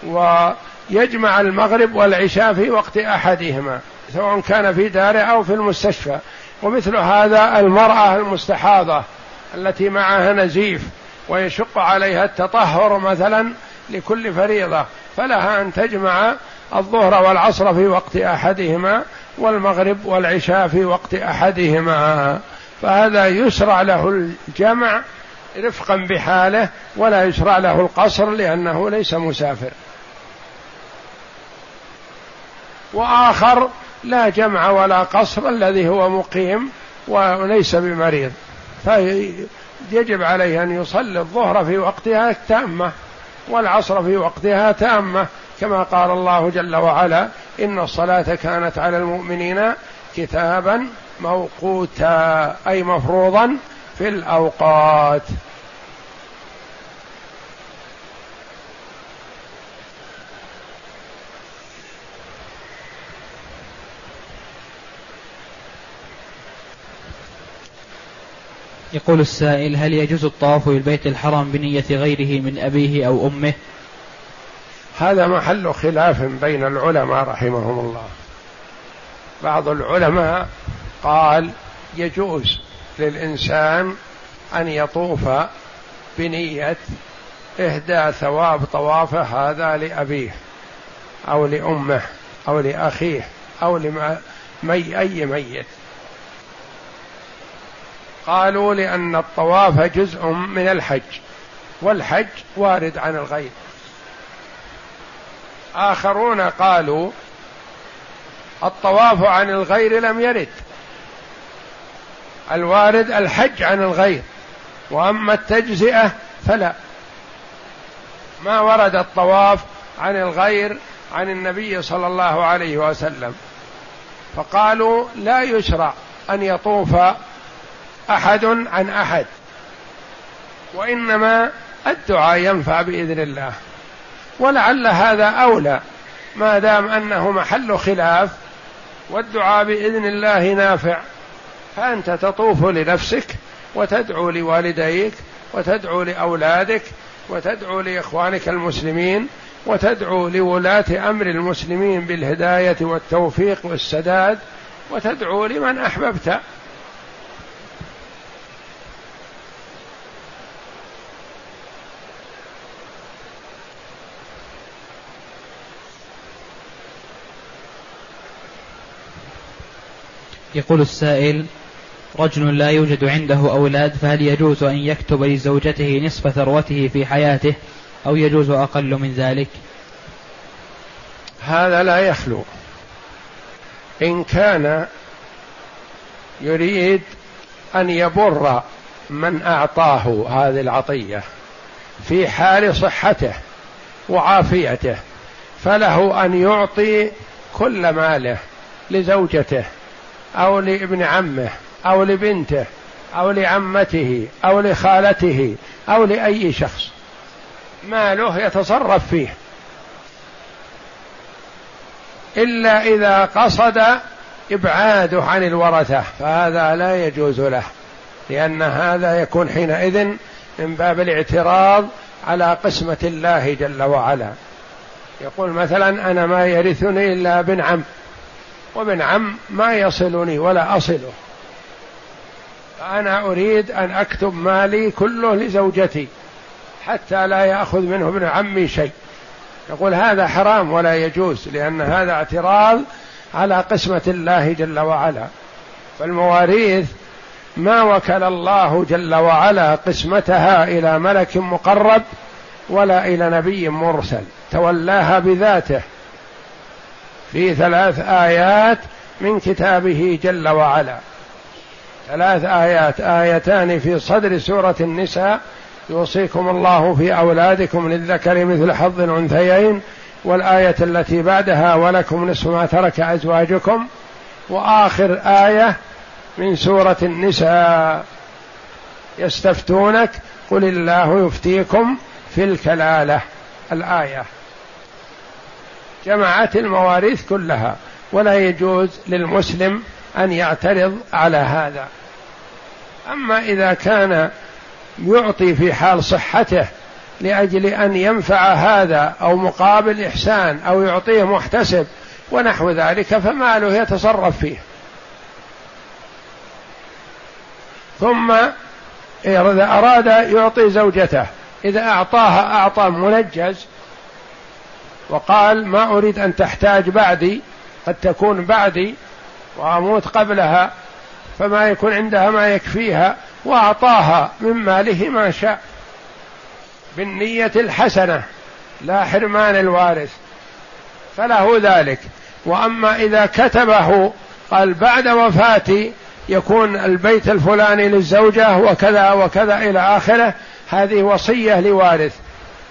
ويجمع المغرب والعشاء في وقت أحدهما سواء كان في داره أو في المستشفى. ومثل هذا المرأة المستحاضة التي معها نزيف ويشق عليها التطهر مثلا لكل فريضة فلها أن تجمع الظهر والعصر في وقت أحدهما والمغرب والعشاء في وقت أحدهما. فهذا يشرع له الجمع رفقا بحاله ولا يشرع له القصر لأنه ليس مسافر. وآخر لا جمع ولا قصر الذي هو مقيم وليس بمريض. يجب عليه أن يصلي الظهر في وقتها تامة والعصر في وقتها تامة. كما قال الله جل وعلا إن الصلاة كانت على المؤمنين كتابا موقوتا أي مفروضا في الأوقات. يقول السائل هل يجوز الطواف بالبيت الحرام بنية غيره من أبيه أو أمه؟ هذا محل خلاف بين العلماء رحمهم الله. بعض العلماء قال يجوز. للإنسان أن يطوف بنية إهداء ثواب طوافه هذا لأبيه أو لأمه أو لأخيه أو لمي أي ميت. قالوا لأن الطواف جزء من الحج والحج وارد عن الغير آخرون قالوا الطواف عن الغير لم يرد. الوارد الحج عن الغير وأما التجزئة فلا. ما ورد الطواف عن الغير عن النبي صلى الله عليه وسلم. فقالوا لا يشرع أن يطوف أحد عن أحد وإنما الدعاء ينفع بإذن الله. ولعل هذا أولى ما دام أنه محل خلاف والدعاء بإذن الله نافع. فأنت تطوف لنفسك وتدعو لوالديك وتدعو لأولادك وتدعو لإخوانك المسلمين وتدعو لولاة أمر المسلمين بالهداية والتوفيق والسداد وتدعو لمن أحببت. يقول السائل رجل لا يوجد عنده أولاد فهل يجوز أن يكتب لزوجته نصف ثروته في حياته أو يجوز أقل من ذلك؟ هذا لا يخلو. إن كان يريد أن يبر من أعطاه هذه العطية في حال صحته وعافيته فله أن يعطي كل ماله لزوجته أو لابن عمه. أو لبنته أو لعمته أو لخالته أو لأي شخص. ماله يتصرف فيه. إلا إذا قصد إبعاده عن الورثة فهذا لا يجوز له لأن هذا يكون حينئذ من باب الاعتراض على قسمة الله جل وعلا. يقول مثلا أنا ما يرثني إلا ابن عم وابن عم ما يصلني ولا أصله. أنا أريد أن أكتب مالي كله لزوجتي حتى لا يأخذ منه ابن عمي شيء. يقول هذا حرام ولا يجوز لأن هذا اعتراض على قسمة الله جل وعلا. فالمواريث ما وكل الله جل وعلا قسمتها إلى ملك مقرب ولا إلى نبي مرسل. تولاها بذاته. في ثلاث آيات من كتابه جل وعلا. ثلاث آيات آيتان في صدر سورة النساء. يوصيكم الله في أولادكم للذكر مثل حظ الأنثيين والآية التي بعدها ولكم نصف ما ترك أزواجكم وآخر آية من سورة النساء يستفتونك قل الله يفتيكم في الكلالة الآية جمعت المواريث كلها ولا يجوز للمسلم أن يعترض على هذا أما إذا كان يعطي في حال صحته لأجل أن ينفع هذا أو مقابل إحسان أو يعطيه محتسب ونحو ذلك فماله يتصرف فيه. ثم إذا أراد يعطي زوجته إذا أعطاها أعطى منجز وقال ما أريد أن تحتاج بعدي قد تكون بعدي وأموت قبلها فما يكون عندها ما يكفيها وأعطاها من ماله ما شاء. بالنية الحسنة لا حرمان الوارث. فله ذلك. وأما إذا كتبه قال بعد وفاتي يكون البيت الفلاني للزوجة وكذا وكذا إلى آخره هذه وصية لوارث.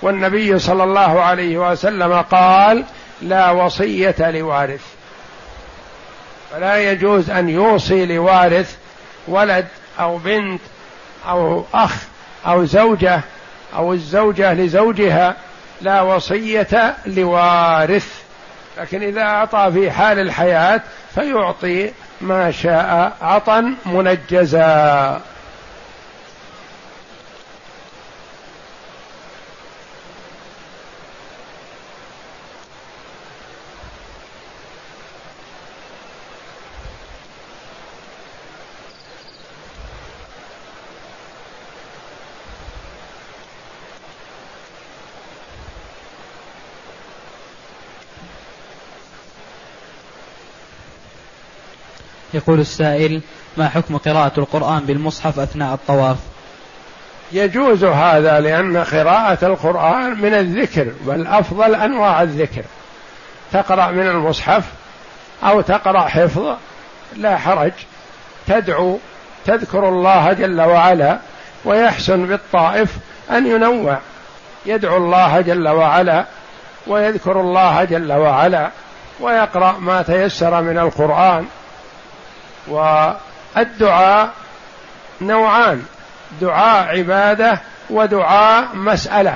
والنبي صلى الله عليه وسلم قال لا وصية لوارث. فلا يجوز أن يوصي لوارث ولد أو بنت أو أخ أو زوجة أو الزوجة لزوجها لا وصية لوارث. لكن إذا أعطى في حال الحياة فيعطي ما شاء عطا منجزا. يقول السائل ما حكم قراءة القرآن بالمصحف أثناء الطواف؟ يجوز هذا لأن قراءة القرآن من الذكر والأفضل أنواع الذكر. تقرأ من المصحف أو تقرأ حفظ لا حرج. تدعو تذكر الله جل وعلا ويحسن بالطائف أن ينوع. يدعو الله جل وعلا ويذكر الله جل وعلا ويقرأ ما تيسر من القرآن. والدعاء نوعان دعاء عبادة ودعاء مسألة.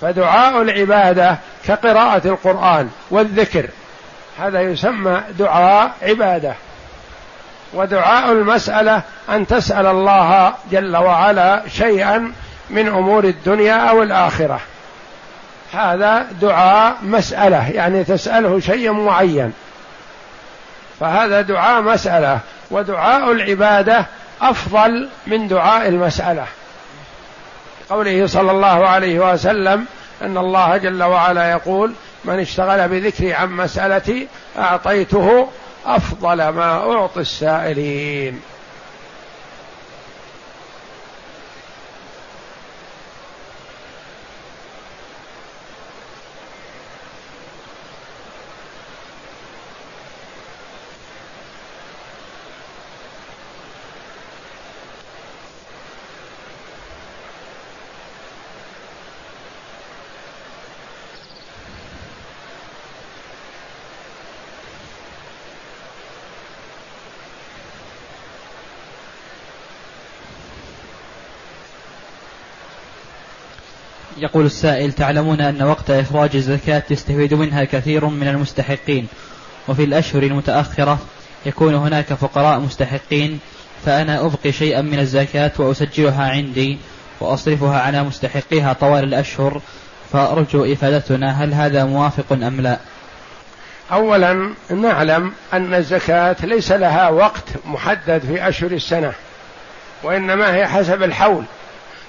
فدعاء العبادة كقراءة القرآن والذكر هذا يسمى دعاء عبادة. ودعاء المسألة أن تسأل الله جل وعلا شيئا من أمور الدنيا أو الآخرة. هذا دعاء مسألة يعني تسأله شيء معين. فهذا دعاء مسألة ودعاء العبادة أفضل من دعاء المسألة. قوله صلى الله عليه وسلم أن الله جل وعلا يقول من اشتغل بذكري عن مسألتي أعطيته أفضل ما أعطي السائلين. يقول السائل تعلمون أن وقت إخراج الزكاة يستفيد منها كثير من المستحقين وفي الأشهر المتأخرة يكون هناك فقراء مستحقين فأنا أبقي شيئا من الزكاة وأسجلها عندي وأصرفها على مستحقيها طوال الأشهر فأرجو إفادتنا هل هذا موافق أم لا؟ أولا نعلم أن الزكاة ليس لها وقت محدد في أشهر السنة وإنما هي حسب الحول.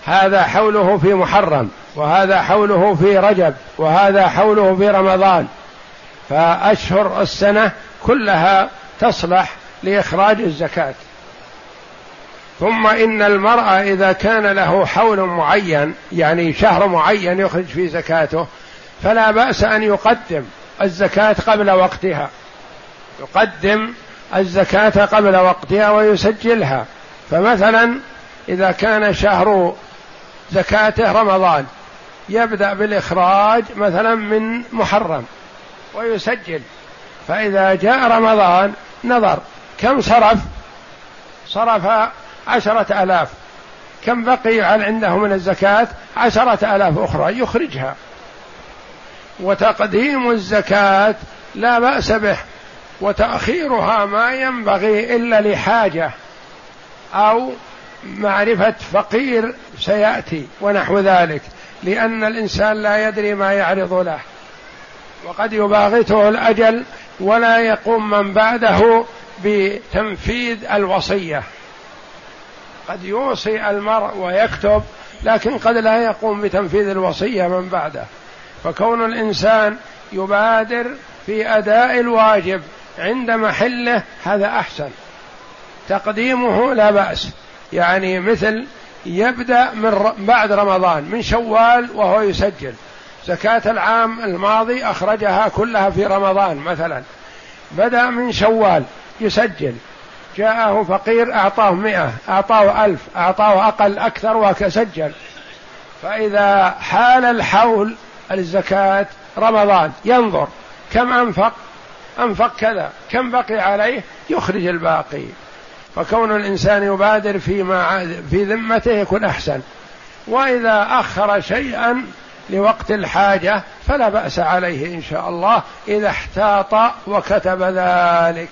هذا حوله في محرم وهذا حوله في رجب وهذا حوله في رمضان. فأشهر السنة كلها تصلح لإخراج الزكاة. ثم إن المرأة إذا كان له حول معين يعني شهر معين يخرج فيه زكاته فلا بأس أن يقدم الزكاة قبل وقتها. يقدم الزكاة قبل وقتها ويسجلها. فمثلا إذا كان شهر زكاته رمضان. يبدأ بالإخراج مثلا من محرم ويسجل. فإذا جاء رمضان نظر كم صرف؟ صرف عشرة آلاف. كم بقي عنده من الزكاة؟ عشرة آلاف أخرى يخرجها. وتقديم الزكاة لا بأس به وتأخيرها ما ينبغي إلا لحاجة أو معرفة فقير سيأتي ونحو ذلك لأن الإنسان لا يدري ما يعرض له وقد يباغته الأجل ولا يقوم من بعده بتنفيذ الوصية. قد يوصي المرء ويكتب لكن قد لا يقوم بتنفيذ الوصية من بعده. فكون الإنسان يبادر في أداء الواجب عند محله هذا أحسن. تقديمه لا بأس. يعني مثل يبدأ من بعد رمضان من شوال وهو يسجل. زكاة العام الماضي أخرجها كلها في رمضان مثلا. بدأ من شوال يسجل. جاءه فقير أعطاه مئة أعطاه ألف أعطاه أقل أكثر وسجل. فإذا حال الحول الزكاة رمضان ينظر كم أنفق؟ أنفق كذا. كم بقي عليه؟ يخرج الباقي. فكون الإنسان يبادر فيما في ذمته يكون أحسن. وإذا أخر شيئا لوقت الحاجة فلا بأس عليه إن شاء الله إذا احتاط وكتب ذلك.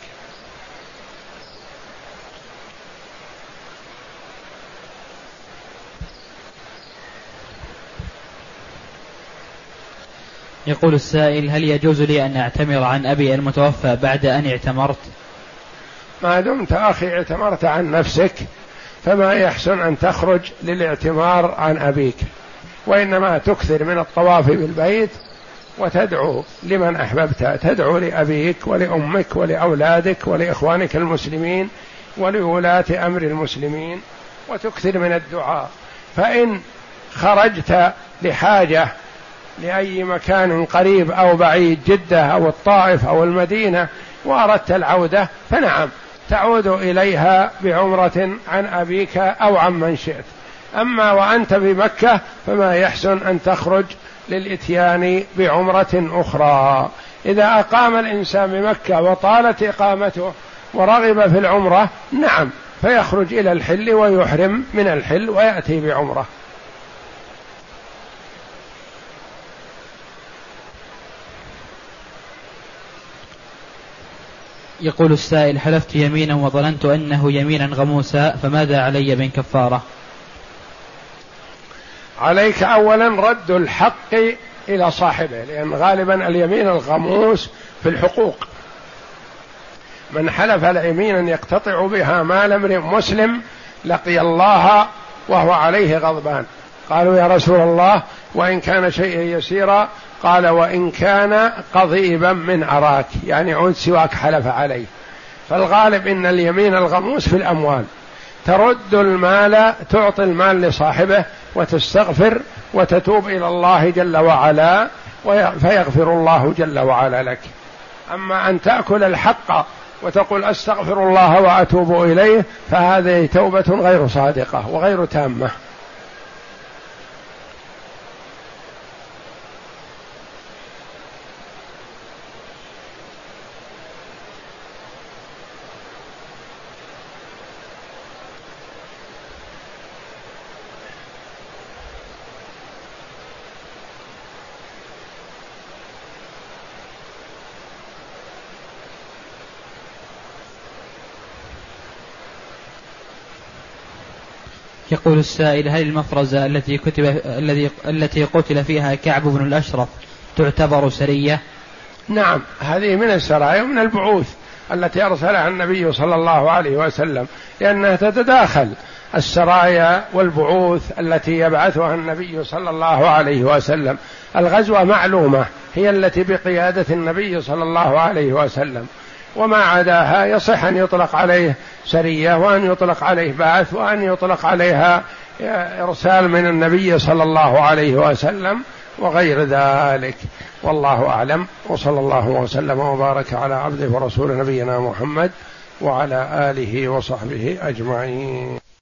يقول السائل هل يجوز لي أن أعتمر عن أبي المتوفى بعد أن اعتمرت؟ ما دمت أخي اعتمرت عن نفسك فما يحسن أن تخرج للاعتمار عن أبيك. وإنما تكثر من الطواف بالبيت وتدعو لمن أحببت تدعو لأبيك ولأمك ولأولادك ولإخوانك المسلمين ولولاة أمر المسلمين وتكثر من الدعاء. فإن خرجت لحاجة لأي مكان قريب أو بعيد جدة أو الطائف أو المدينة وأردت العودة فنعم. تعود إليها بعمرة عن أبيك أو عن من شئت. أما وأنت بمكة فما يحسن أن تخرج للإتيان بعمرة أخرى. إذا أقام الإنسان بمكة وطالت إقامته ورغب في العمرة نعم فيخرج إلى الحل ويحرم من الحل ويأتي بعمرة. يقول السائل حلفت يمينا وظننت أنه يمينا غموسا فماذا علي من كفارة؟ عليك أولا رد الحق إلى صاحبه لأن غالبا اليمين الغموس في الحقوق. من حلف يمينا يقتطع بها مال امرئ مسلم لقي الله وهو عليه غضبان. قالوا يا رسول الله وإن كان شيئا يسيرا قال وإن كان قضيبا من عراك يعني عود سواك حلف عليه. فالغالب إن اليمين الغموس في الأموال. ترد المال تعطي المال لصاحبه وتستغفر وتتوب إلى الله جل وعلا فيغفر الله جل وعلا لك. أما أن تأكل الحق وتقول أستغفر الله وأتوب إليه فهذه توبة غير صادقة وغير تامة. يقول السائل هل المفرزة التي كتب الذي التي قتل فيها كعب بن الأشرف تعتبر سرية؟ نعم هذه من السرايا ومن البعوث التي أرسلها النبي صلى الله عليه وسلم لأنها تتداخل السرايا والبعوث التي يبعثها النبي صلى الله عليه وسلم الغزوة معلومة هي التي بقيادة النبي صلى الله عليه وسلم وما عداها يصح أن يطلق عليه سرية وأن يطلق عليه بعث وأن يطلق عليها إرسال من النبي صلى الله عليه وسلم وغير ذلك. والله أعلم. وصلى الله وسلم وبارك على عبده ورسول نبينا محمد وعلى آله وصحبه أجمعين.